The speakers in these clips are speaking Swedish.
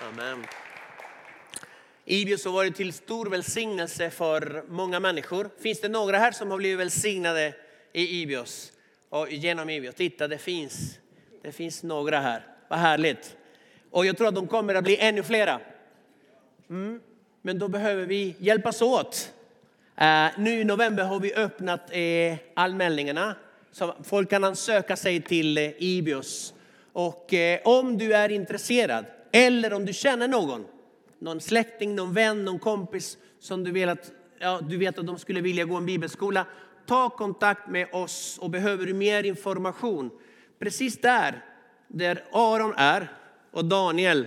Amen. Ibius har varit till stor välsignelse för många människor. Finns det några här som har blivit välsignade i Ibios? Och genom Ibios? Titta, det finns, det finns några här. Vad härligt. Och jag tror att de kommer att bli ännu flera. Mm. Men då behöver vi hjälpas åt. Uh, nu i november har vi öppnat uh, anmälningarna så folk kan ansöka sig till uh, Ibios. Och om du är intresserad eller om du känner någon, någon släkting, någon vän, någon kompis som du, vet att, ja, du vet att de skulle vilja gå en bibelskola. Ta kontakt med oss och behöver du mer information. Precis där, där Aron är och Daniel,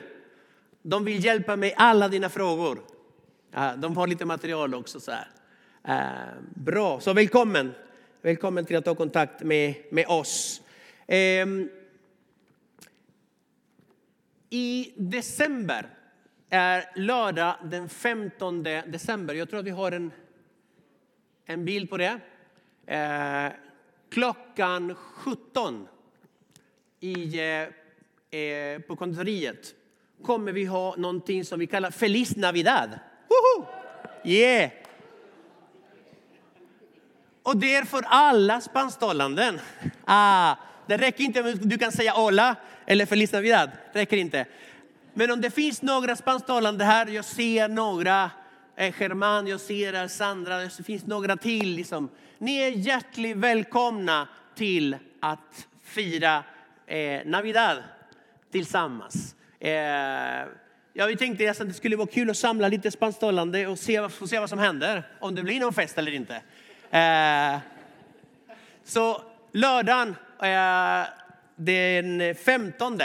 de vill hjälpa mig alla dina frågor. De har lite material också. så här. Eh, bra, så välkommen. Välkommen till att ta kontakt med, med oss. Ehm, i december är lördag den 15 december. Jag tror att vi har en, en bild på det. Eh, klockan 17 i, eh, eh, på konditoriet kommer vi ha någonting som vi kallar Feliz Navidad. Woho! Yeah! Och det är för alla spansktalande. Ah, det räcker inte om du kan säga hola eller feliz navidad. Det räcker inte. Men om det finns några spansktalande här, jag ser några, eh, German, jag ser Sandra, det finns några till. Liksom. Ni är hjärtligt välkomna till att fira eh, Navidad tillsammans. Eh, ja, vi tänkte att det skulle vara kul att samla lite spansktalande och se, se vad som händer, om det blir någon fest eller inte. Eh, så lördagen Eh, den 15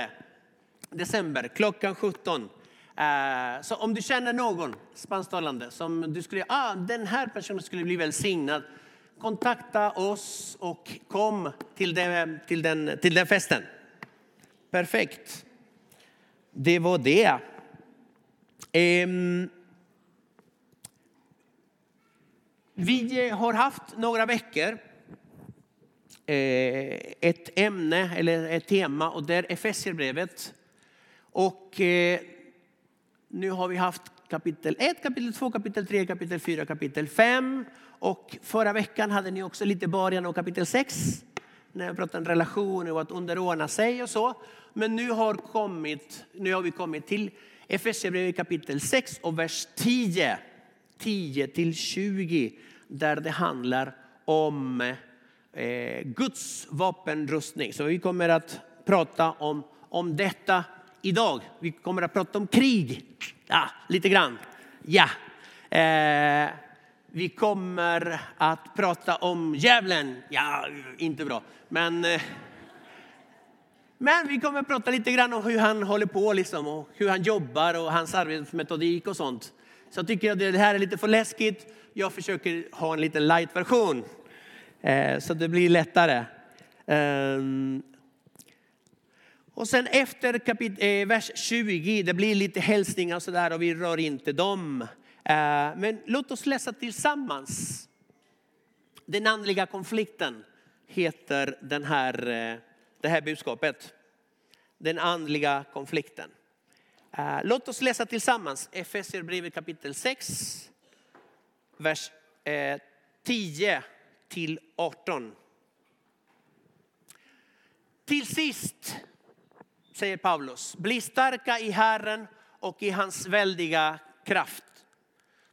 december klockan 17. Eh, så om du känner någon spansktalande som du skulle, ah, den här personen skulle bli välsignad, kontakta oss och kom till den, till den, till den festen. Perfekt. Det var det. Um, vi har haft några veckor Eh, ett ämne eller ett tema och det är Efesierbrevet. Och eh, nu har vi haft kapitel 1, kapitel 2, kapitel 3, kapitel 4, kapitel 5. Och förra veckan hade ni också lite början av kapitel 6. När jag pratade om relationer och att underordna sig och så. Men nu har, kommit, nu har vi kommit till Efesierbrevet kapitel 6 och vers 10. 10 till 20. Där det handlar om Eh, Guds vapenrustning. Så vi kommer att prata om, om detta idag. Vi kommer att prata om krig. Ja, lite grann. Ja. Eh, vi kommer att prata om djävulen. Ja, inte bra. Men, eh, men vi kommer att prata lite grann om hur han håller på liksom, och hur han jobbar och hans arbetsmetodik och sånt. Så jag tycker att det här är lite för läskigt. Jag försöker ha en lite light version. Eh, så det blir lättare. Ehm, och sen efter kapit- eh, vers 20, det blir lite hälsningar och sådär och vi rör inte dem. Eh, men låt oss läsa tillsammans. Den andliga konflikten heter den här, det här budskapet. Den andliga konflikten. Låt oss läsa tillsammans Efesierbrevet kapitel 6, vers 10 till 18. Till sist, säger Paulus, bli starka i Herren och i hans väldiga kraft.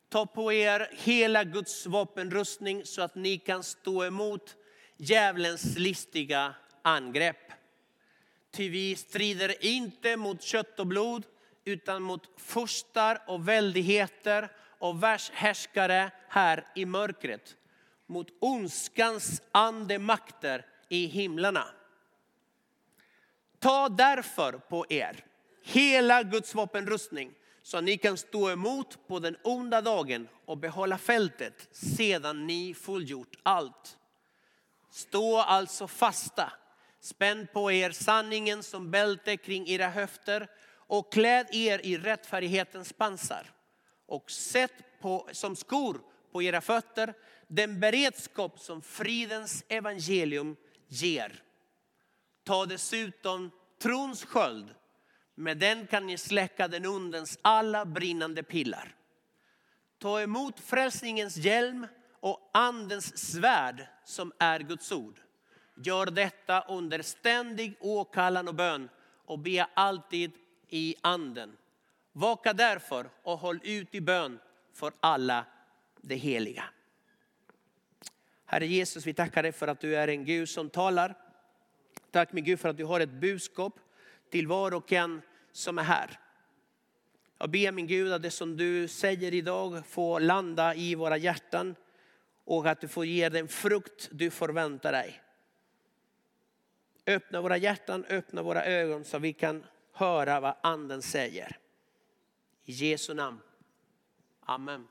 Ta på er hela Guds vapenrustning så att ni kan stå emot djävulens listiga angrepp. Ty vi strider inte mot kött och blod utan mot furstar och väldigheter och världshärskare här i mörkret mot ondskans andemakter i himlarna. Ta därför på er hela Guds vapenrustning så att ni kan stå emot på den onda dagen och behålla fältet sedan ni fullgjort allt. Stå alltså fasta, spänn på er sanningen som bälte kring era höfter och kläd er i rättfärdighetens pansar och sätt på, som skor på era fötter den beredskap som fridens evangelium ger. Ta dessutom trons sköld Med den kan ni släcka den ondens alla brinnande pilar. Ta emot frälsningens hjälm och andens svärd som är Guds ord. Gör detta under ständig åkallan och bön och be alltid i anden. Vaka därför och håll ut i bön för alla de heliga. Herre Jesus, vi tackar dig för att du är en Gud som talar. Tack min Gud för att du har ett budskap till var och en som är här. Jag ber min Gud att det som du säger idag får landa i våra hjärtan och att du får ge den frukt du förväntar dig. Öppna våra hjärtan, öppna våra ögon så vi kan höra vad anden säger. I Jesu namn. Amen.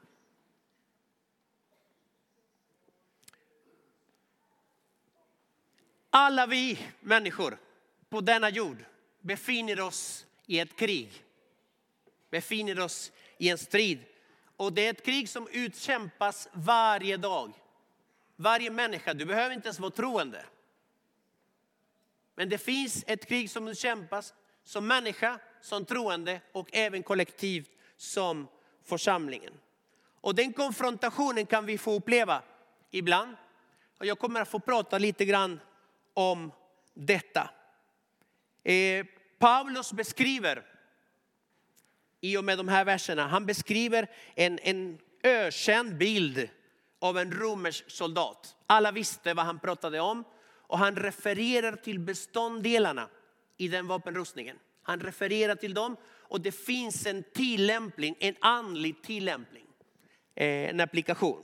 Alla vi människor på denna jord befinner oss i ett krig. Befinner oss i en strid. Och det är ett krig som utkämpas varje dag. Varje människa, du behöver inte ens vara troende. Men det finns ett krig som utkämpas som människa, som troende och även kollektivt som församlingen. Och den konfrontationen kan vi få uppleva ibland. Och jag kommer att få prata lite grann om detta. Eh, Paulus beskriver i och med de här verserna, han beskriver en, en ökänd bild av en romersk soldat. Alla visste vad han pratade om och han refererar till beståndsdelarna i den vapenrustningen. Han refererar till dem och det finns en tillämpning, en andlig tillämpning, eh, en applikation.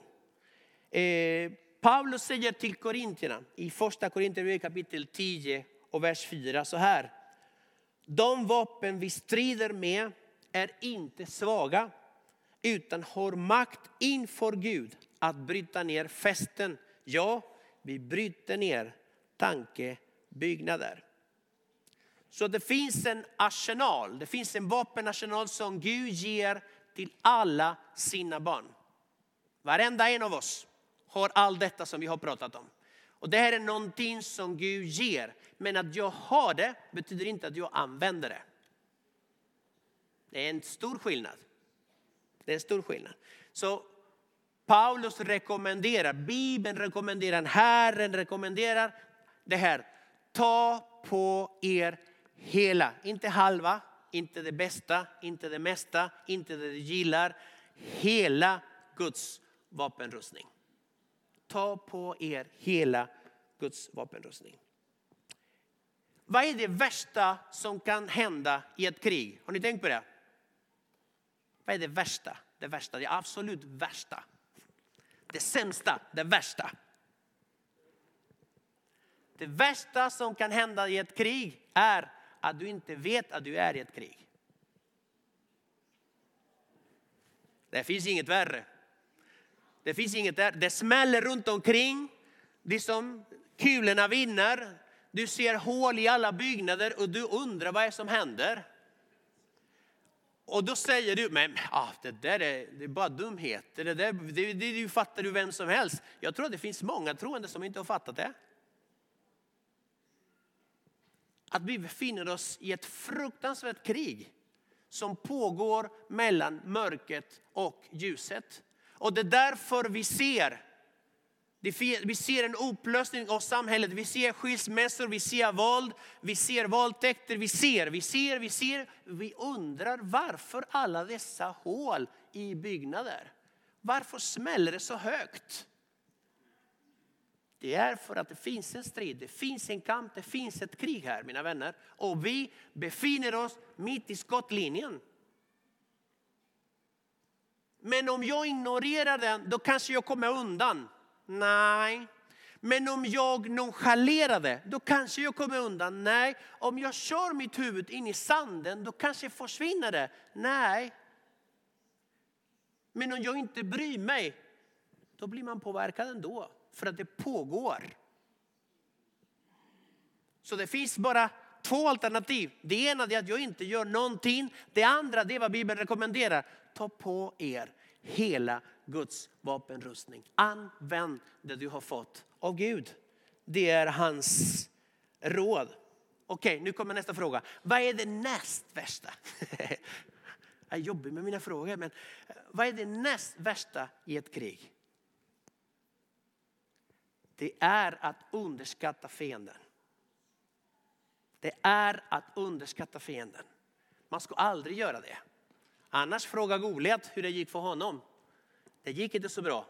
Eh, Paulus säger till korintierna i första Korintierbrevet kapitel 10 och vers 4 så här. De vapen vi strider med är inte svaga utan har makt inför Gud att bryta ner fästen. Ja, vi bryter ner tankebyggnader. Så det finns en arsenal, det finns en vapenarsenal som Gud ger till alla sina barn. Varenda en av oss har allt detta som vi har pratat om. Och det här är någonting som Gud ger. Men att jag har det betyder inte att jag använder det. Det är en stor skillnad. Det är en stor skillnad. Så Paulus rekommenderar, Bibeln rekommenderar, Herren rekommenderar det här. Ta på er hela, inte halva, inte det bästa, inte det mesta, inte det du gillar. Hela Guds vapenrustning. Ta på er hela Guds vapenrustning. Vad är det värsta som kan hända i ett krig? Har ni tänkt på det? Vad är det värsta? Det värsta, det absolut värsta. Det sämsta, det värsta. Det värsta som kan hända i ett krig är att du inte vet att du är i ett krig. Det finns inget värre. Det finns inget där. Det smäller runt omkring. Det som kulorna vinner. Du ser hål i alla byggnader och du undrar vad är som händer. Och då säger du, men ah, det där är, det är bara dumheter. Det, där, det, det, det fattar du vem som helst. Jag tror att det finns många troende som inte har fattat det. Att vi befinner oss i ett fruktansvärt krig som pågår mellan mörkret och ljuset. Och det är därför vi ser vi ser en upplösning av samhället, vi ser skilsmässor, vi ser våld, vi ser våldtäkter, vi ser, vi ser, vi ser. Vi undrar varför alla dessa hål i byggnader. Varför smäller det så högt? Det är för att det finns en strid, det finns en kamp, det finns ett krig här mina vänner. Och vi befinner oss mitt i skottlinjen. Men om jag ignorerar den, då kanske jag kommer undan. Nej. Men om jag nonchalerar det, då kanske jag kommer undan. Nej. Om jag kör mitt huvud in i sanden, då kanske försvinner det. Nej. Men om jag inte bryr mig, då blir man påverkad ändå. För att det pågår. Så det finns bara två alternativ. Det ena är att jag inte gör någonting. Det andra är vad Bibeln rekommenderar. Ta på er hela Guds vapenrustning. Använd det du har fått av Gud. Det är hans råd. Okej, nu kommer nästa fråga. Vad är det näst värsta? Jag är jobbig med mina frågor, men eh, vad är det näst värsta i ett krig? Det är att underskatta fienden. Det är att underskatta fienden. Man ska aldrig göra det. Annars fråga Goliat hur det gick för honom. Det gick inte så bra.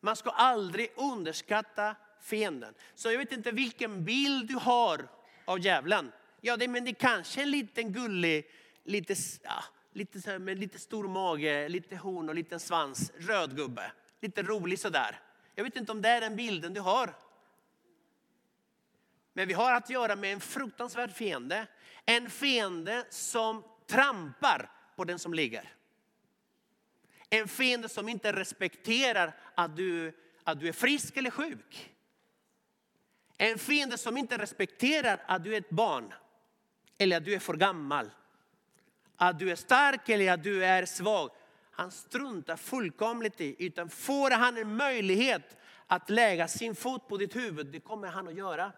Man ska aldrig underskatta fienden. Så jag vet inte vilken bild du har av djävulen. Ja, det, men det är kanske en liten gullig, lite, ja, lite, med lite stor mage, lite horn och liten svans, röd gubbe. Lite rolig sådär. Jag vet inte om det är den bilden du har. Men vi har att göra med en fruktansvärd fiende. En fiende som trampar på den som ligger. En fiende som inte respekterar att du, att du är frisk eller sjuk. En fiende som inte respekterar att du är ett barn eller att du är för gammal. Att du är stark eller att du är svag. Han struntar fullkomligt i. Utan får han en möjlighet att lägga sin fot på ditt huvud, det kommer han att göra.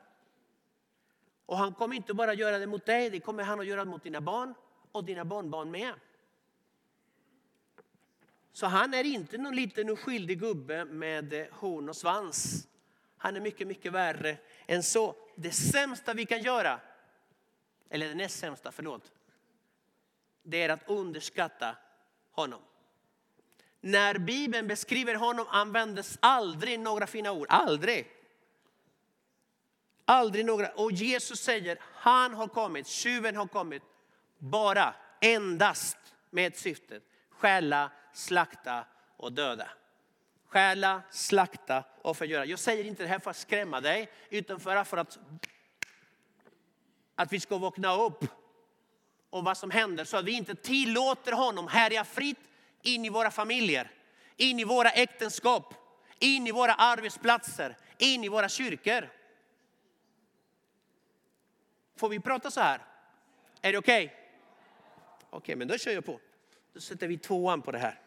Och han kommer inte bara göra det mot dig, det kommer han att göra mot dina barn och dina barnbarn med. Så han är inte någon liten oskyldig gubbe med eh, horn och svans. Han är mycket, mycket värre än så. Det sämsta vi kan göra, eller det näst sämsta, förlåt, det är att underskatta honom. När Bibeln beskriver honom användes aldrig några fina ord. Aldrig. Aldrig några. Och Jesus säger, han har kommit, tjuven har kommit, bara, endast med ett syfte. Stjäla, slakta och döda. Stjäla, slakta och förgöra. Jag säger inte det här för att skrämma dig, utan för att, att vi ska vakna upp om vad som händer. Så att vi inte tillåter honom härja fritt in i våra familjer, in i våra äktenskap, in i våra arbetsplatser, in i våra kyrkor. Får vi prata så här? Är det okej? Okay? Okej, okay, men då kör jag på. Då sätter vi tvåan på det här.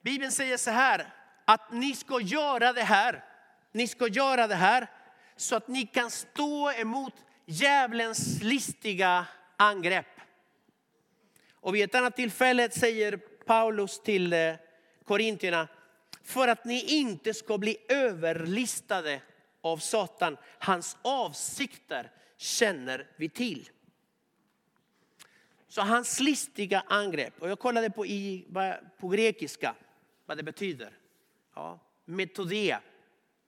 Bibeln säger så här att ni ska göra det här. Ni ska göra det här så att ni kan stå emot djävulens listiga angrepp. Och vid ett annat tillfälle säger Paulus till eh, korintierna, för att ni inte ska bli överlistade av Satan. Hans avsikter känner vi till. Så hans listiga angrepp, och jag kollade på, i, på grekiska vad det betyder. Ja, metodea.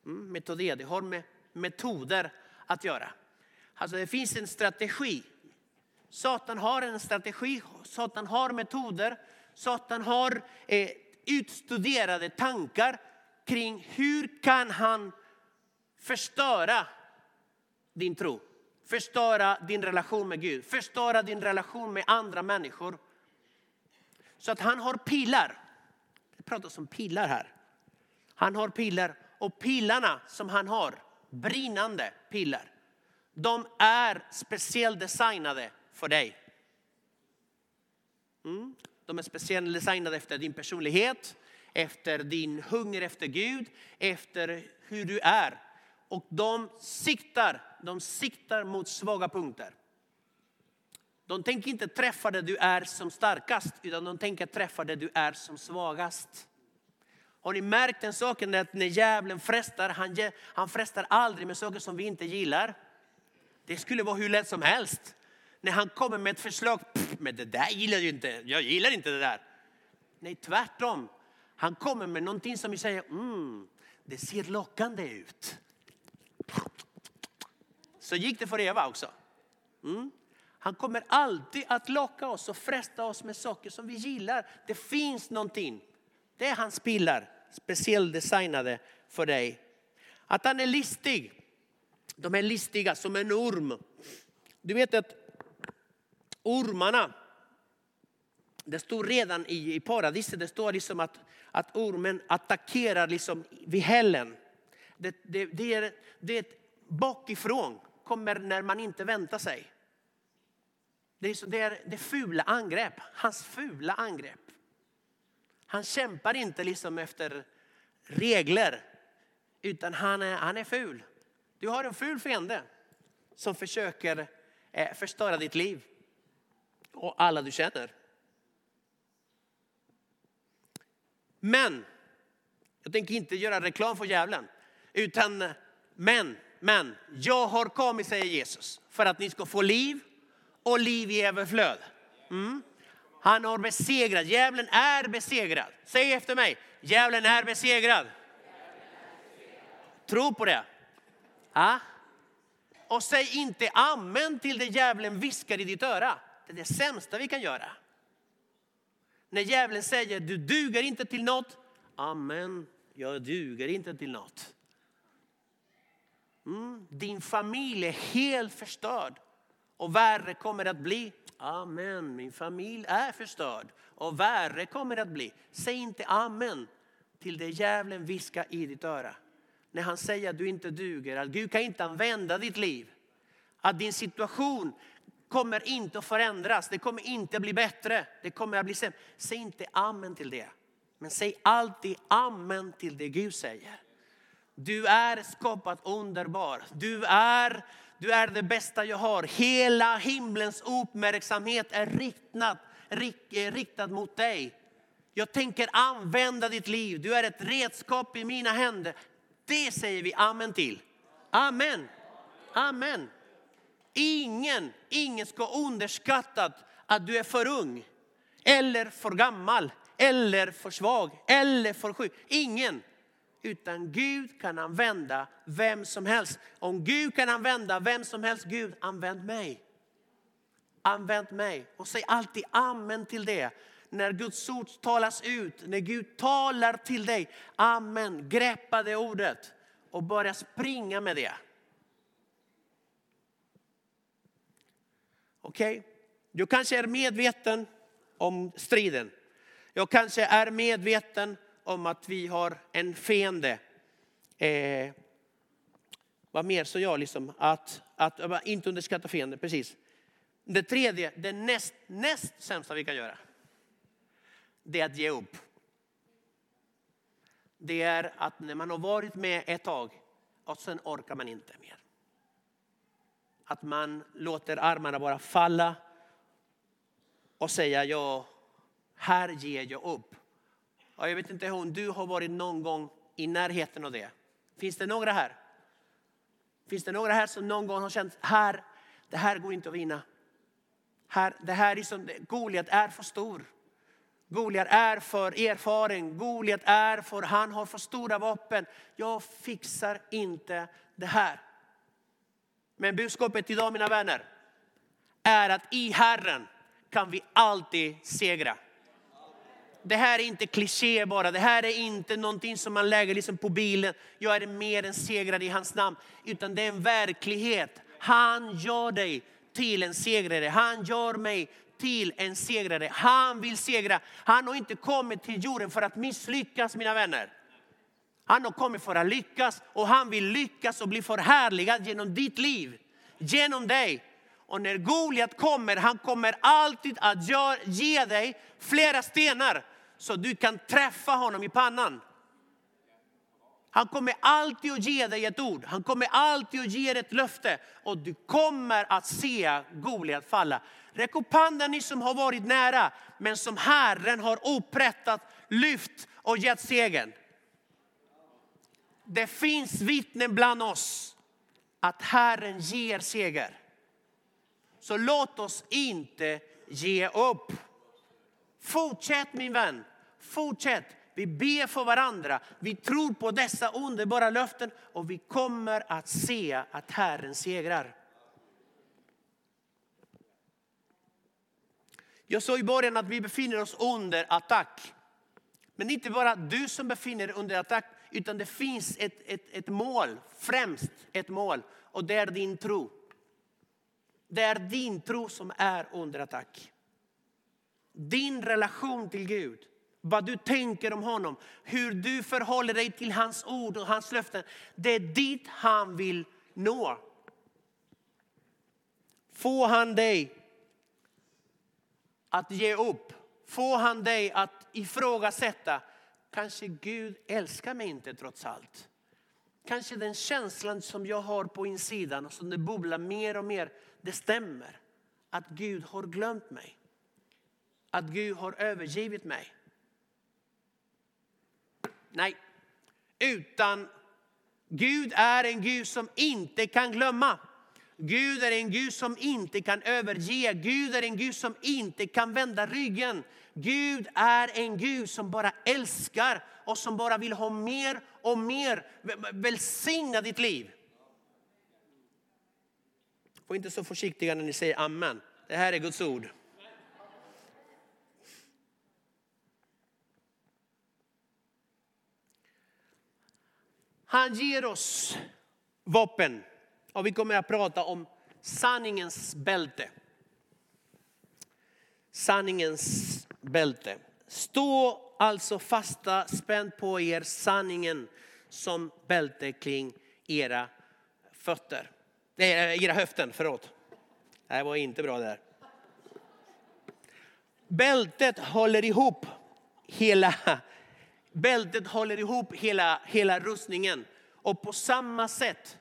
Mm, metodea, det har med metoder att göra. Alltså det finns en strategi. Satan har en strategi, Satan har metoder, Satan har eh, utstuderade tankar kring hur kan han förstöra din tro. Förstöra din relation med Gud, förstöra din relation med andra människor. Så att han har pilar. Det pratas om pilar här. Han har pilar och pilarna som han har, brinnande pilar, de är speciellt designade för dig. Mm. De är speciellt designade efter din personlighet, efter din hunger efter Gud, efter hur du är. Och de siktar, de siktar mot svaga punkter. De tänker inte träffa det du är som starkast, utan de tänker träffa det du är som svagast. Har ni märkt den saken att när djävulen frestar, han, han frestar aldrig med saker som vi inte gillar. Det skulle vara hur lätt som helst. När han kommer med ett förslag, men det där gillar jag inte, jag gillar inte det där. Nej, tvärtom. Han kommer med någonting som vi säger, mm, det ser lockande ut. Så gick det för Eva också. Mm. Han kommer alltid att locka oss och fresta oss med saker som vi gillar. Det finns någonting. Det är hans pilar, speciellt designade för dig. Att han är listig. De är listiga som en orm. Du vet att ormarna, det står redan i, i paradiset, det står liksom att, att ormen attackerar liksom vid hällen. Det, det, det, är, det är ett bakifrån, kommer när man inte väntar sig. Det är, det är det fula angrepp, hans fula angrepp. Han kämpar inte liksom efter regler, Utan han är, han är ful. Du har en ful fiende som försöker eh, förstöra ditt liv och alla du känner. Men, jag tänker inte göra reklam för djävulen. Utan, men, men, jag har kommit, säger Jesus, för att ni ska få liv och liv i överflöd. Mm. Han har besegrat, djävulen är besegrad. Säg efter mig, djävulen är besegrad. Tro på det. Ja? Och säg inte amen till det djävulen viskar i ditt öra. Det är det sämsta vi kan göra. När djävulen säger du duger inte till något. Amen, jag duger inte till något. Mm, din familj är helt förstörd och värre kommer det att bli. Amen, min familj är förstörd och värre kommer det att bli. Säg inte amen till det djävulen viskar i ditt öra. När han säger att du inte duger, att Gud kan inte använda ditt liv. Att din situation kommer inte att förändras, det kommer inte att bli bättre, det kommer att bli sämre. Säg inte amen till det. Men säg alltid amen till det Gud säger. Du är skapat underbar. Du är, du är det bästa jag har. Hela himlens uppmärksamhet är riktad, eh, riktad mot dig. Jag tänker använda ditt liv. Du är ett redskap i mina händer. Det säger vi amen till. Amen. Amen. Ingen, ingen ska underskatta att du är för ung eller för gammal eller för svag eller för sjuk. Ingen. Utan Gud kan använda vem som helst. Om Gud kan använda vem som helst, Gud använd mig. Använd mig. Och säg alltid amen till det. När Guds ord talas ut, när Gud talar till dig. Amen, greppa det ordet och börja springa med det. Okej? Okay? Du kanske är medveten om striden. Jag kanske är medveten om att vi har en fiende. Eh, vad mer sa jag liksom, att, att, att inte underskatta fienden, precis. Det tredje, det näst, näst sämsta vi kan göra, det är att ge upp. Det är att när man har varit med ett tag och sen orkar man inte mer. Att man låter armarna bara falla och säga ja, här ger jag upp. Ja, jag vet inte om du har varit någon gång i närheten av det. Finns det några här? Finns det några här som någon gång har känt, här, det här går inte att vinna. Här, det här är som, Goliat är för stor. Goliat är för erfaren. Goliat är för, han har för stora vapen. Jag fixar inte det här. Men budskapet idag mina vänner är att i Herren kan vi alltid segra. Det här är inte kliché bara, det här är inte någonting som man lägger liksom på bilen. Jag är mer än segrare i hans namn. Utan det är en verklighet. Han gör dig till en segrare. Han gör mig till en segrare. Han vill segra. Han har inte kommit till jorden för att misslyckas mina vänner. Han har kommit för att lyckas och han vill lyckas och bli förhärligad genom ditt liv. Genom dig. Och när Goliat kommer, han kommer alltid att ge dig flera stenar så du kan träffa honom i pannan. Han kommer alltid att ge dig ett ord. Han kommer alltid att ge dig ett löfte. Och du kommer att se Goliat falla. Räck upp handen ni som har varit nära, men som Herren har upprättat, lyft och gett segern. Det finns vittnen bland oss att Herren ger seger. Så låt oss inte ge upp. Fortsätt min vän, fortsätt. Vi ber för varandra, vi tror på dessa underbara löften och vi kommer att se att Herren segrar. Jag sa i början att vi befinner oss under attack. Men inte bara du som befinner dig under attack, utan det finns ett, ett, ett mål, främst ett mål. Och det är din tro. Det är din tro som är under attack. Din relation till Gud, vad du tänker om honom, hur du förhåller dig till hans ord och hans löften. Det är dit han vill nå. Får han dig att ge upp, får han dig att ifrågasätta, kanske Gud älskar mig inte trots allt. kanske den känslan som jag har på insidan och som det bubblar mer och mer, det stämmer. Att Gud har glömt mig. Att Gud har övergivit mig. Nej, utan Gud är en Gud som inte kan glömma. Gud är en Gud som inte kan överge. Gud är en Gud som inte kan vända ryggen. Gud är en Gud som bara älskar och som bara vill ha mer och mer. Välsigna ditt liv. Var inte så försiktiga när ni säger amen. Det här är Guds ord. Han ger oss vapen och vi kommer att prata om sanningens bälte. Sanningens bälte. Stå alltså fasta, spänd på er sanningen som bälte kring era fötter. Nej, eh, era höften, förlåt. Det här var inte bra där. Bältet håller ihop hela, bältet håller ihop hela, hela rustningen. Och på samma sätt,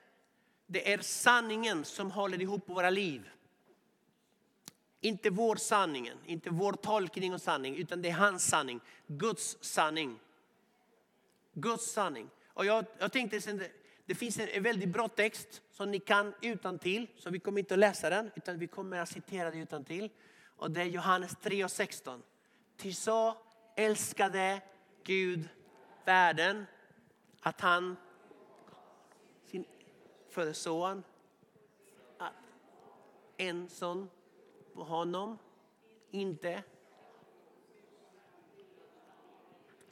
det är sanningen som håller ihop våra liv. Inte vår sanning, inte vår tolkning av sanning, utan det är hans sanning. Guds sanning. Guds sanning. Och jag, jag tänkte, det finns en väldigt bra text som ni kan utan till, så vi kommer inte att läsa den, utan vi kommer att citera den utan till. Och det är Johannes 3 och 16. Ty så älskade Gud världen att han sin före son, att en son på honom inte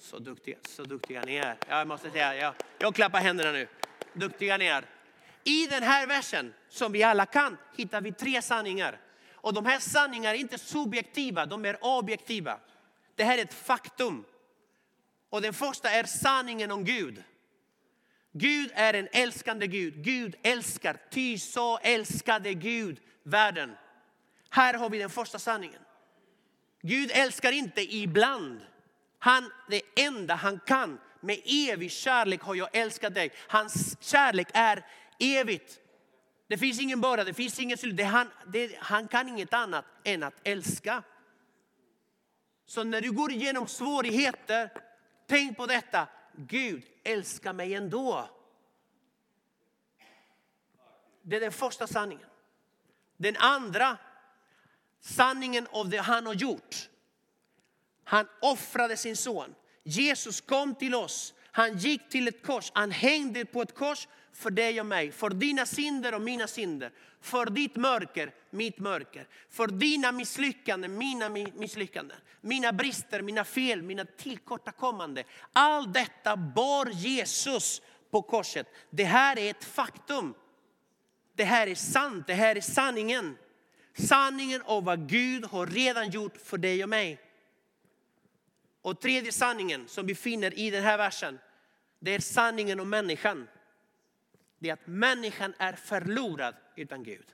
Så duktiga, så duktiga ni är. Jag måste säga, jag, jag klappar händerna nu. Duktiga ni är. I den här versen, som vi alla kan, hittar vi tre sanningar. Och de här sanningarna är inte subjektiva, de är objektiva. Det här är ett faktum. Och den första är sanningen om Gud. Gud är en älskande Gud. Gud älskar, ty så älskade Gud världen. Här har vi den första sanningen. Gud älskar inte ibland. Han, det enda han kan, med evig kärlek har jag älskat dig. Hans kärlek är evigt. Det finns ingen början, det finns ingen slut. Han, det, han kan inget annat än att älska. Så när du går igenom svårigheter, tänk på detta. Gud älskar mig ändå. Det är den första sanningen. Den andra sanningen av det han har gjort. Han offrade sin son. Jesus kom till oss. Han gick till ett kors. Han hängde på ett kors för dig och mig. För dina synder och mina synder. För ditt mörker, mitt mörker. För dina misslyckanden, mina misslyckanden. Mina brister, mina fel, mina tillkortakommande. Allt detta bar Jesus på korset. Det här är ett faktum. Det här är sant, det här är sanningen. Sanningen om vad Gud har redan gjort för dig och mig. Och tredje sanningen som vi finner i den här versen, det är sanningen om människan. Det är att människan är förlorad utan Gud.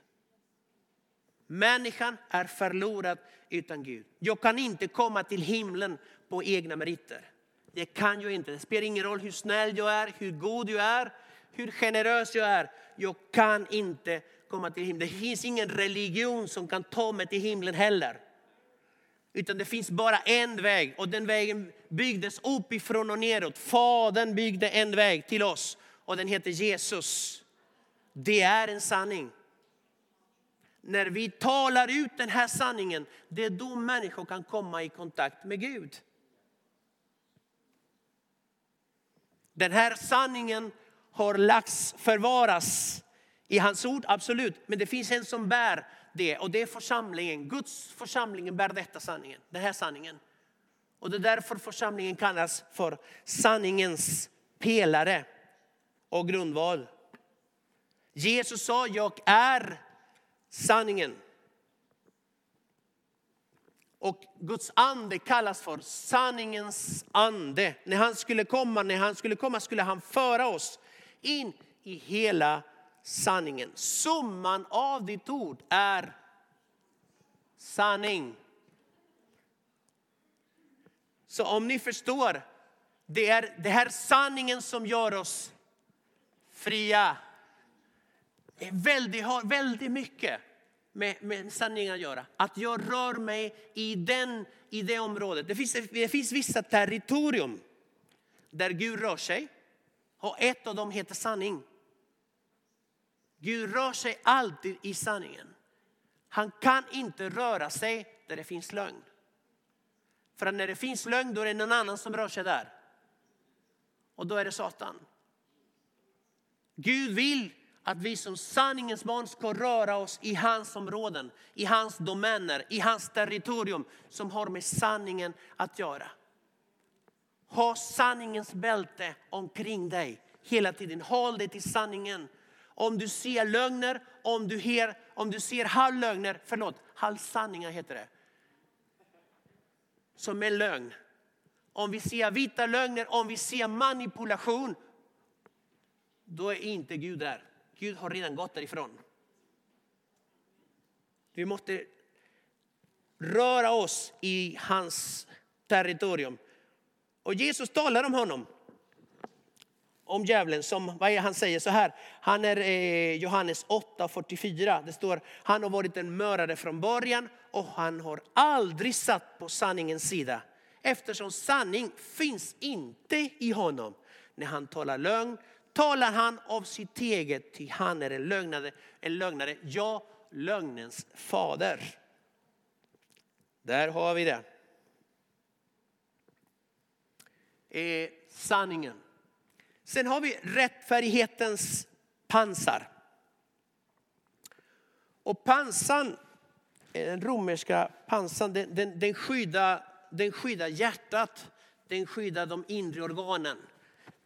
Människan är förlorad utan Gud. Jag kan inte komma till himlen på egna meriter. Det kan jag inte. Det spelar ingen roll hur snäll jag är, hur god jag är, hur generös jag är. Jag kan inte komma till himlen. Det finns ingen religion som kan ta mig till himlen heller. Utan det finns bara en väg och den vägen byggdes uppifrån och neråt. Fadern byggde en väg till oss och den heter Jesus. Det är en sanning. När vi talar ut den här sanningen, det är då människor kan komma i kontakt med Gud. Den här sanningen har lagts, förvaras i hans ord, absolut. Men det finns en som bär det och det är församlingen. Guds församlingen bär detta sanningen, den här sanningen. Och det är därför församlingen kallas för sanningens pelare och grundval. Jesus sa, jag är sanningen. Och Guds ande kallas för sanningens ande. När han skulle komma, när han skulle komma skulle han föra oss in i hela sanningen. Summan av ditt ord är sanning. Så om ni förstår, det är det här sanningen som gör oss fria. Det är väldigt, har väldigt mycket med, med sanningen att göra. Att jag rör mig i, den, i det området. Det finns, det finns vissa territorium där Gud rör sig. Och ett av dem heter sanning. Gud rör sig alltid i sanningen. Han kan inte röra sig där det finns lögn. För när det finns lögn då är det någon annan som rör sig där. Och då är det Satan. Gud vill att vi som sanningens barn ska röra oss i hans områden, i hans domäner, i hans territorium som har med sanningen att göra. Ha sanningens bälte omkring dig hela tiden. Håll dig till sanningen. Om du ser lögner, om du, her, om du ser halvlögner, förlåt, halvsanningar heter det. Som är lögn. Om vi ser vita lögner, om vi ser manipulation, då är inte Gud där. Gud har redan gått därifrån. Vi måste röra oss i hans territorium. Och Jesus talar om honom. Om djävulen som, vad är han säger så här. Han är eh, Johannes 8.44. Det står, han har varit en mördare från början och han har aldrig satt på sanningens sida. Eftersom sanning finns inte i honom. När han talar lögn talar han av sitt eget, ty han är en lögnare, en lögnare, ja, lögnens fader. Där har vi det. Eh, sanningen. Sen har vi rättfärdighetens pansar. Och pansan, eh, den romerska pansan, den, den, den, skyddar, den skyddar hjärtat, den skyddar de inre organen.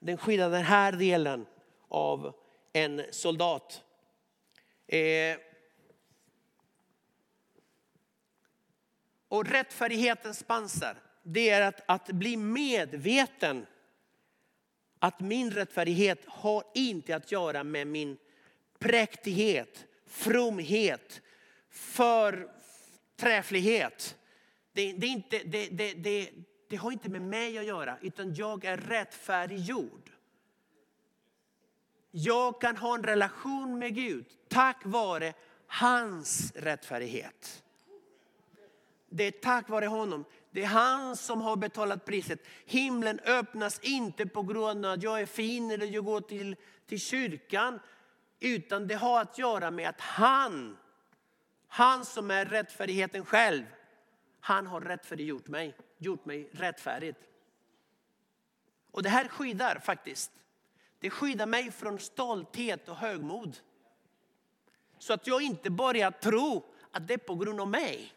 Den skyddar den här delen av en soldat. Eh, och rättfärdighetens pansar, det är att, att bli medveten att min rättfärdighet har inte att göra med min präktighet, fromhet, förträfflighet. Det, det, inte, det, det, det, har inte med mig att göra, utan jag är rättfärdiggjord. Jag kan ha en relation med Gud tack vare hans rättfärdighet. Det är tack vare honom. Det är han som har betalat priset. Himlen öppnas inte på grund av att jag är fin eller jag går till, till kyrkan. Utan det har att göra med att han, han som är rättfärdigheten själv, han har rättfärdiggjort mig, gjort mig rättfärdig. Och det här skyddar faktiskt. Det skyddar mig från stolthet och högmod. Så att jag inte börjar tro att det är på grund av mig.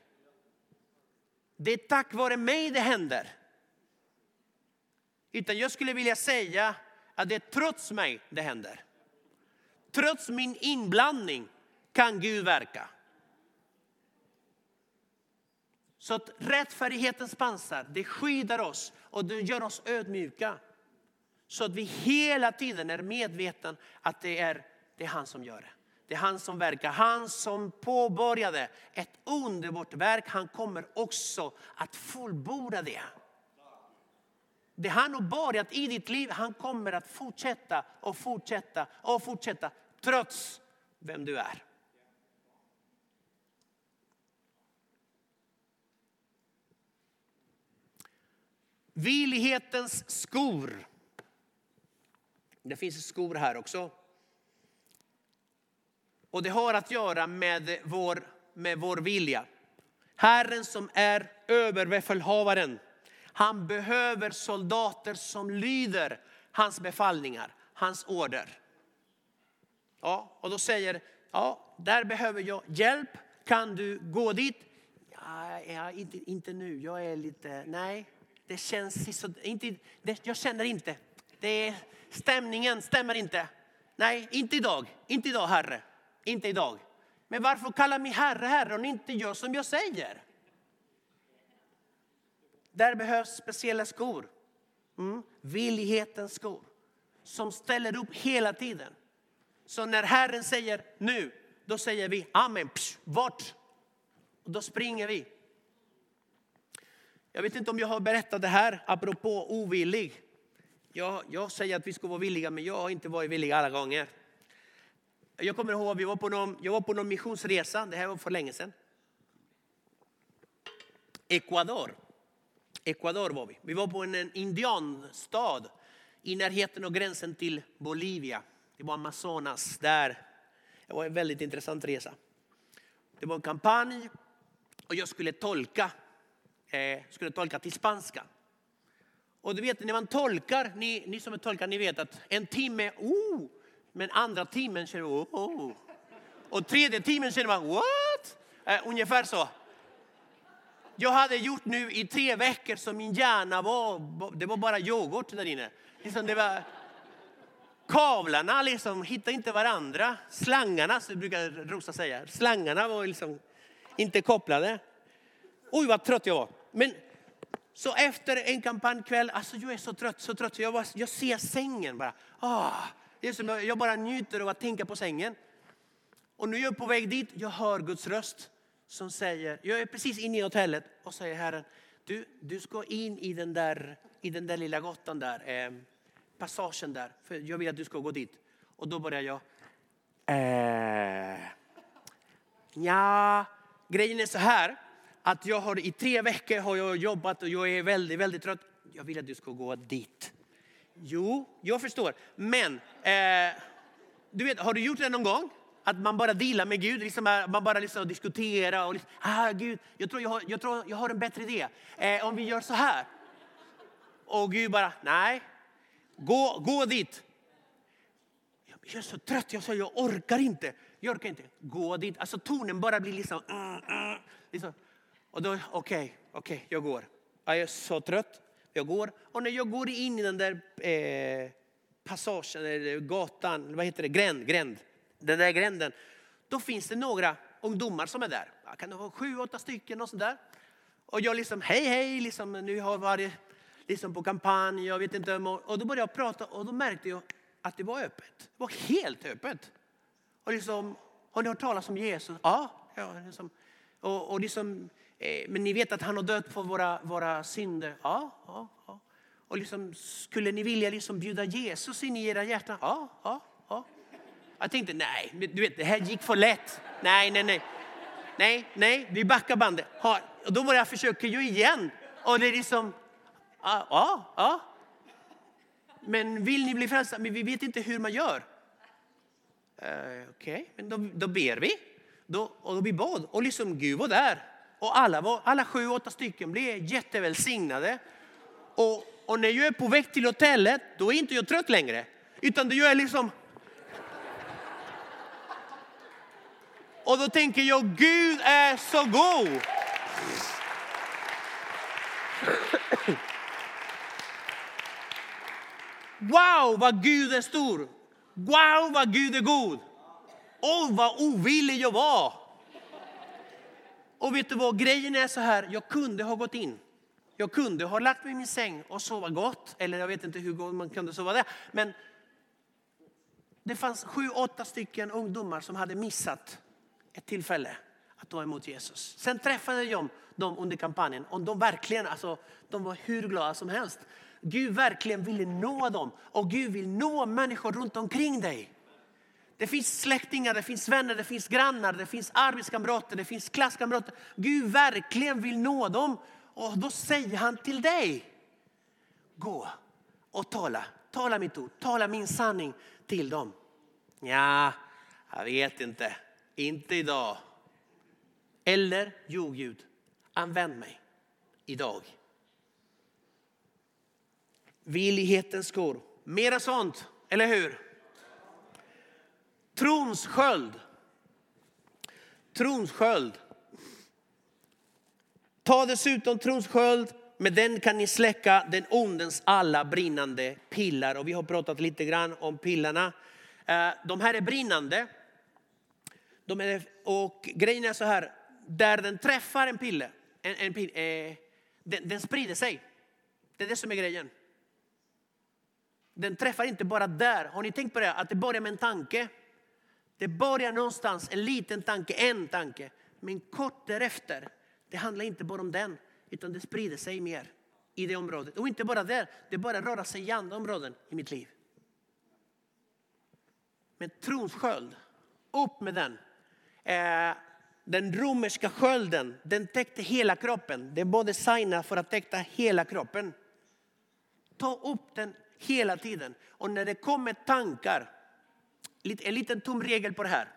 Det är tack vare mig det händer. Utan jag skulle vilja säga att det är trots mig det händer. Trots min inblandning kan Gud verka. Så att rättfärdighetens pansar, det skyddar oss och det gör oss ödmjuka. Så att vi hela tiden är medvetna att det är, det är han som gör det. Det är han som verkar, han som påbörjade ett underbart verk. Han kommer också att fullborda det. Det han har börjat i ditt liv, han kommer att fortsätta och fortsätta och fortsätta trots vem du är. Vilighetens skor. Det finns skor här också. Och det har att göra med vår, med vår vilja. Herren som är överbefälhavaren, han behöver soldater som lyder hans befallningar, hans order. Ja, och då säger, ja, där behöver jag hjälp. Kan du gå dit? Ja, ja inte, inte nu, jag är lite, nej, det känns så, inte, det, jag känner inte. Det, stämningen stämmer inte. Nej, inte idag, inte idag Herre. Inte idag. Men varför kallar mig Herre, Herre om ni inte gör som jag säger? Där behövs speciella skor. Mm. Villighetens skor. Som ställer upp hela tiden. Så när Herren säger nu, då säger vi amen, psh, vart? Och då springer vi. Jag vet inte om jag har berättat det här apropå ovillig. jag, jag säger att vi ska vara villiga, men jag har inte varit villig alla gånger. Jag kommer ihåg, vi var på någon, jag var på någon missionsresa, det här var för länge sedan. Ecuador. Ecuador var vi. Vi var på en, en indianstad i närheten av gränsen till Bolivia. Det var Amazonas där. Det var en väldigt intressant resa. Det var en kampanj och jag skulle tolka, eh, skulle tolka till spanska. Och du vet när man tolkar, ni, ni som är tolkar, ni vet att en timme, oh, men andra timmen känner man, oh. Och tredje timmen känner man, what? Eh, ungefär så. Jag hade gjort nu i tre veckor så min hjärna var, det var bara yoghurt där inne. Liksom det var, kavlarna liksom hittade inte varandra. Slangarna, så brukar Rosa säga, slangarna var liksom inte kopplade. Oj vad trött jag var. Men så efter en kampanjkväll, alltså jag är så trött, så trött. Jag, bara, jag ser sängen bara. Ah, det är som jag bara njuter av att tänka på sängen. Och nu är jag på väg dit, jag hör Guds röst som säger, jag är precis inne i hotellet och säger Herren, du, du ska in i den där, i den där lilla gatan där, eh, passagen där, för jag vill att du ska gå dit. Och då börjar jag, eh, ja, grejen är så här, att jag har i tre veckor har jag jobbat och jag är väldigt, väldigt trött. Jag vill att du ska gå dit. Jo, jag förstår. Men, eh, du vet, har du gjort det någon gång? Att man bara dealar med Gud, liksom, eh, man bara liksom diskuterar och liksom, ah, Gud, jag tror jag har, jag tror jag har en bättre idé. Eh, om vi gör så här. Och Gud bara, nej, gå, gå dit. Jag är så trött, jag jag orkar inte. Jag orkar inte. Gå dit. Alltså tonen bara blir liksom, Mm, mm, liksom. Och då, okej, okay, okej, okay, jag går. Jag är så trött. Jag går. Och när jag går in i den där eh, passagen, eller gatan, vad heter det, gränd, gränd. Den där gränden. Då finns det några ungdomar som är där. Jag kan ha sju, åtta stycken och sådär. Och jag liksom, hej, hej, liksom, nu har jag varit liksom på kampanj, jag vet inte. Och då började jag prata och då märkte jag att det var öppet. Det var helt öppet. Och liksom, har ni hört talas om Jesus? Ja. ja liksom, och, och liksom, Eh, men ni vet att han har dött för våra, våra synder. Ja, ja, ja. Och liksom, skulle ni vilja liksom bjuda Jesus in i era hjärtan? Ja, ja, ja. Jag tänkte, nej, du vet, det här gick för lätt. Nej, nej, nej. Nej, nej, vi backar bandet. och då var jag försöka ju igen. Och det är liksom, ja, ja. ja. Men vill ni bli frälsta? Men vi vet inte hur man gör. Uh, Okej, okay. men då, då ber vi. Då, och då vi bad. Och liksom Gud var där. Och alla, var, alla sju, åtta stycken blev jättevälsignade. Och, och när jag är på väg till hotellet, då är inte jag trött längre. Utan då gör jag liksom... Och då tänker jag, Gud är så god. Wow, vad Gud är stor. Wow, vad Gud är god. Åh, vad ovillig jag var. Och vet du vad, grejen är så här, jag kunde ha gått in. Jag kunde ha lagt mig i min säng och sova gott. Eller jag vet inte hur gott man kunde sova där. Men det fanns sju, åtta stycken ungdomar som hade missat ett tillfälle att ta emot Jesus. Sen träffade jag dem under kampanjen och de verkligen, alltså, de var hur glada som helst. Gud verkligen ville nå dem och Gud vill nå människor runt omkring dig. Det finns släktingar, det finns vänner, det finns grannar, det finns arbetskamrater, det finns klasskamrater. Gud verkligen vill nå dem. Och då säger han till dig, gå och tala. Tala mitt ord, tala min sanning till dem. Ja, jag vet inte. Inte idag. Eller, jo Gud, använd mig idag. Villighetens skor. Mera sånt, eller hur? Trons sköld. Trons sköld. Ta dessutom trons sköld, med den kan ni släcka den ondens alla brinnande pillar. Och vi har pratat lite grann om pillarna. Eh, de här är brinnande. De är, och grejen är så här, där den träffar en pille, en, en pille eh, den, den sprider sig. Det är det som är grejen. Den träffar inte bara där. Har ni tänkt på det? Att det börjar med en tanke. Det börjar någonstans, en liten tanke, en tanke. Men kort därefter, det handlar inte bara om den, utan det sprider sig mer. i det området. Och inte bara där, det börjar röra sig i andra områden i mitt liv. Men trons sköld, upp med den. Eh, den romerska skölden, den täckte hela kroppen. Det är både signa för att täcka hela kroppen. Ta upp den hela tiden. Och när det kommer tankar, en liten tom regel på det här.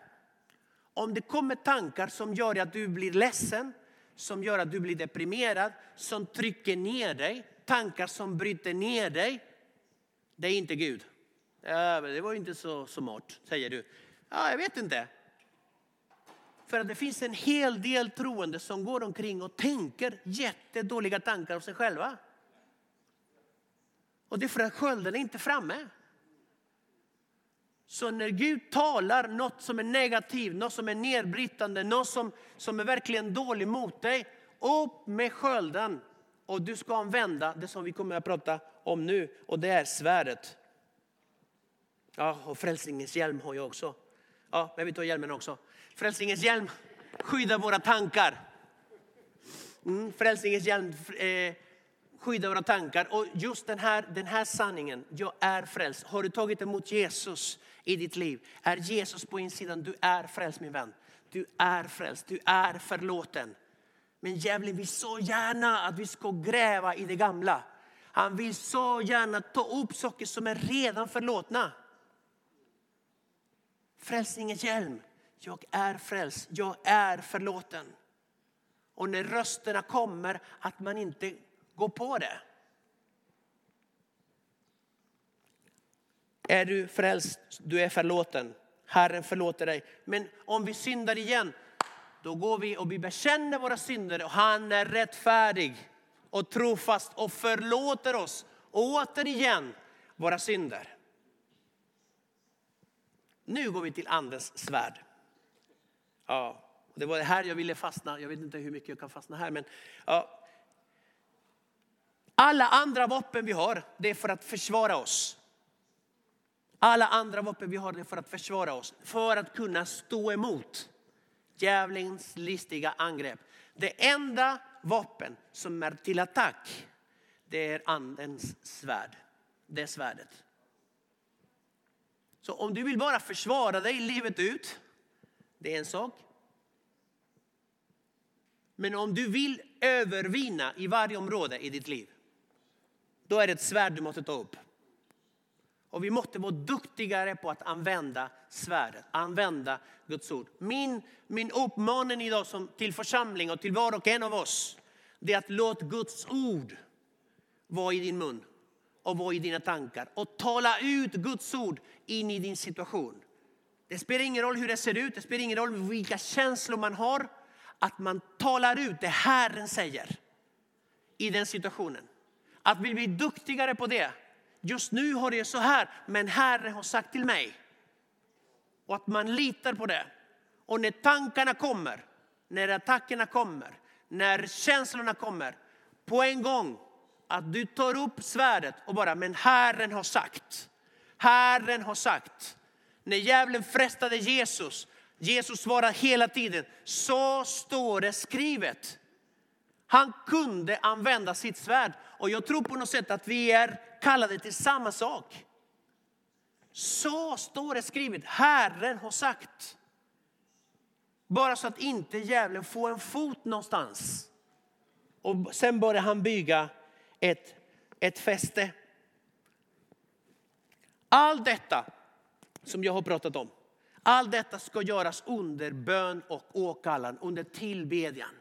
Om det kommer tankar som gör att du blir ledsen, som gör att du blir deprimerad, som trycker ner dig, tankar som bryter ner dig. Det är inte Gud. Ja, det var inte så smart, säger du. Ja, jag vet inte. För att det finns en hel del troende som går omkring och tänker jättedåliga tankar om sig själva. Och det är för att skölden är inte framme. Så när Gud talar något som är negativt, något som är nedbrytande, något som, som är verkligen dåligt mot dig, upp med skölden. Och du ska använda det som vi kommer att prata om nu, och det är svärdet. Ja, och frälsningens hjälm har jag också. Ja, men vi tar hjälmen också. Frälsningens hjälm skyddar våra tankar. Mm, frälsningens hjälm eh, skyddar våra tankar. Och just den här, den här sanningen, jag är frälst. Har du tagit emot Jesus i ditt liv? Är Jesus på insidan? Du är frälst min vän. Du är frälst, du är förlåten. Men djävulen vill så gärna att vi ska gräva i det gamla. Han vill så gärna ta upp saker som är redan förlåtna. Frälsningens hjälm. Jag är frälst, jag är förlåten. Och när rösterna kommer, att man inte går på det. Är du frälst, du är förlåten. Herren förlåter dig. Men om vi syndar igen, då går vi och vi bekänner våra synder och han är rättfärdig och trofast och förlåter oss återigen våra synder. Nu går vi till andens svärd. Ja, det var det här jag ville fastna. Jag vet inte hur mycket jag kan fastna här. Men, ja. Alla andra vapen vi har, det är för att försvara oss. Alla andra vapen vi har, är för att försvara oss. För att kunna stå emot djävulens listiga angrepp. Det enda vapen som är till attack, det är andens svärd. Det är svärdet. Så om du vill bara försvara dig livet ut, det är en sak. Men om du vill övervinna i varje område i ditt liv, då är det ett svärd du måste ta upp. Och vi måste vara duktigare på att använda svärdet, använda Guds ord. Min, min uppmaning idag som, till församling och till var och en av oss, det är att låt Guds ord vara i din mun och vara i dina tankar. Och tala ut Guds ord in i din situation. Det spelar ingen roll hur det ser ut, det spelar ingen roll vilka känslor man har. Att man talar ut det Herren säger i den situationen. Att vi blir duktigare på det. Just nu har det så här, men Herren har sagt till mig. Och att man litar på det. Och när tankarna kommer, när attackerna kommer, när känslorna kommer, på en gång att du tar upp svärdet och bara, men Herren har sagt. Herren har sagt. När djävulen frestade Jesus, Jesus svarade hela tiden, så står det skrivet. Han kunde använda sitt svärd. Och jag tror på något sätt att vi är kallade till samma sak. Så står det skrivet, Herren har sagt. Bara så att inte djävulen får en fot någonstans. Och sen börjar han bygga ett, ett fäste. Allt detta som jag har pratat om, allt detta ska göras under bön och åkallan, under tillbedjan.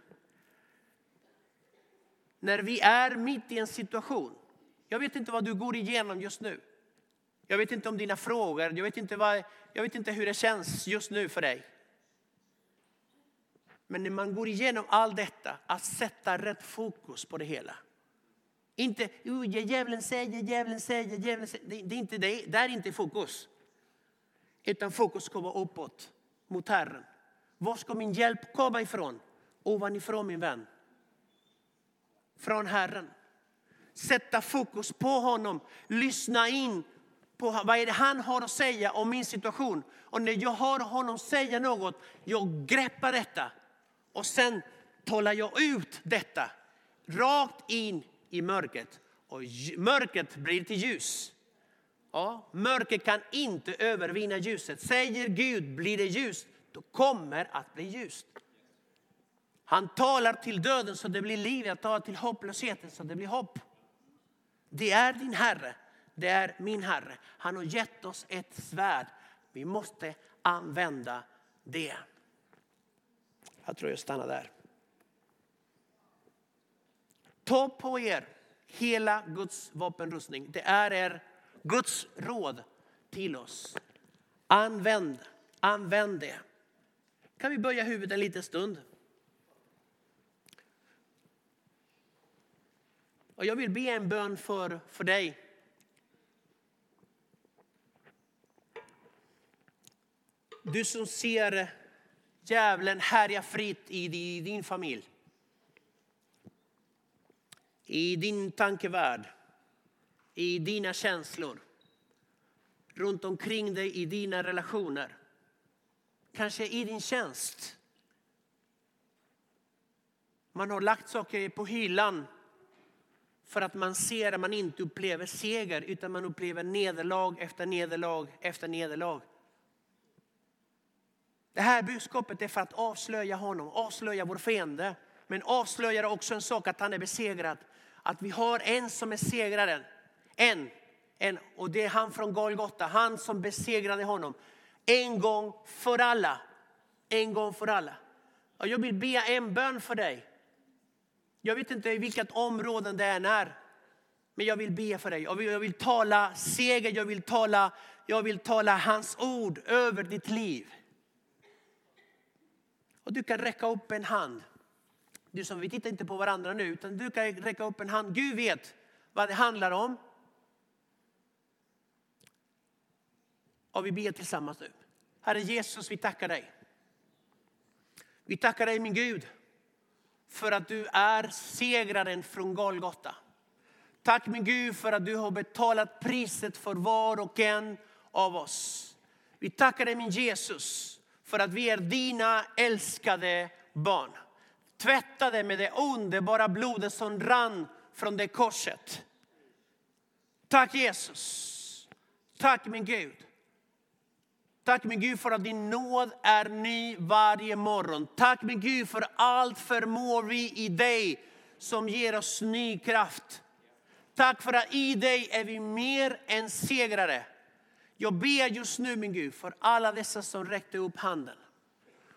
När vi är mitt i en situation, jag vet inte vad du går igenom just nu. Jag vet inte om dina frågor, jag vet inte, vad, jag vet inte hur det känns just nu för dig. Men när man går igenom allt detta, att sätta rätt fokus på det hela. Inte, oh, djävulen säger, djävulen säger, djävulen säger. Det, det, är inte det, det är inte fokus. Utan fokus ska vara uppåt, mot Herren. Var ska min hjälp komma ifrån? Ovanifrån min vän. Från Herren. Sätta fokus på honom, lyssna in på vad är det han har att säga om min situation. Och när jag hör honom säga något, jag greppar detta. Och sen talar jag ut detta rakt in i mörkret och mörkret blir till ljus. Ja, mörker kan inte övervinna ljuset. Säger Gud blir det ljust, då kommer att bli ljust. Han talar till döden så det blir liv. Han talar till hopplösheten så det blir hopp. Det är din Herre. Det är min Herre. Han har gett oss ett svärd. Vi måste använda det. Jag tror jag stannar där. Ta på er hela Guds vapenrustning. Det är er Guds råd till oss. Använd, använd det. Kan vi böja huvudet en liten stund? Och jag vill be en bön för, för dig. Du som ser djävulen härja fritt i din familj. I din tankevärld. I dina känslor. Runt omkring dig i dina relationer. Kanske i din tjänst. Man har lagt saker på hyllan för att man ser att man inte upplever seger utan man upplever nederlag efter nederlag efter nederlag. Det här budskapet är för att avslöja honom, avslöja vår fiende. Men avslöjar också en sak att han är besegrad. Att vi har en som är segraren. En, en och det är han från Golgata, han som besegrade honom. En gång för alla. En gång för alla. Och jag vill be en bön för dig. Jag vet inte i vilket område det än är. Men jag vill be för dig. Jag vill, jag vill tala seger, jag vill tala, jag vill tala hans ord över ditt liv. Och du kan räcka upp en hand. Du som, vi tittar inte på varandra nu, utan du kan räcka upp en hand. Gud vet vad det handlar om. Och vi ber tillsammans nu. Herre Jesus, vi tackar dig. Vi tackar dig min Gud för att du är segraren från Golgata. Tack min Gud för att du har betalat priset för var och en av oss. Vi tackar dig min Jesus för att vi är dina älskade barn. Tvättade med det underbara blodet som rann från det korset. Tack Jesus. Tack min Gud. Tack min Gud för att din nåd är ny varje morgon. Tack min Gud för allt förmår vi i dig som ger oss ny kraft. Tack för att i dig är vi mer än segrare. Jag ber just nu min Gud för alla dessa som räckte upp handen.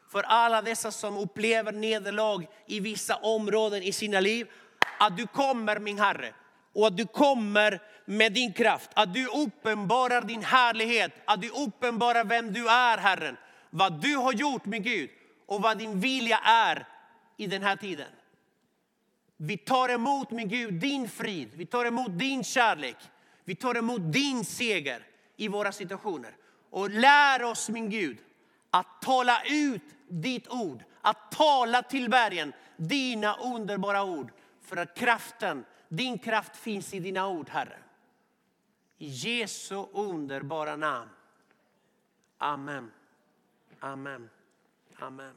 För alla dessa som upplever nederlag i vissa områden i sina liv. Att du kommer min Herre och att du kommer med din kraft. Att du uppenbarar din härlighet, att du uppenbarar vem du är Herren. Vad du har gjort med Gud och vad din vilja är i den här tiden. Vi tar emot min Gud din frid, vi tar emot din kärlek. Vi tar emot din seger i våra situationer. Och lär oss min Gud att tala ut ditt ord. Att tala till bergen dina underbara ord. För att kraften, din kraft finns i dina ord Herre. I Jesu underbara namn. Amen. Amen. Amen.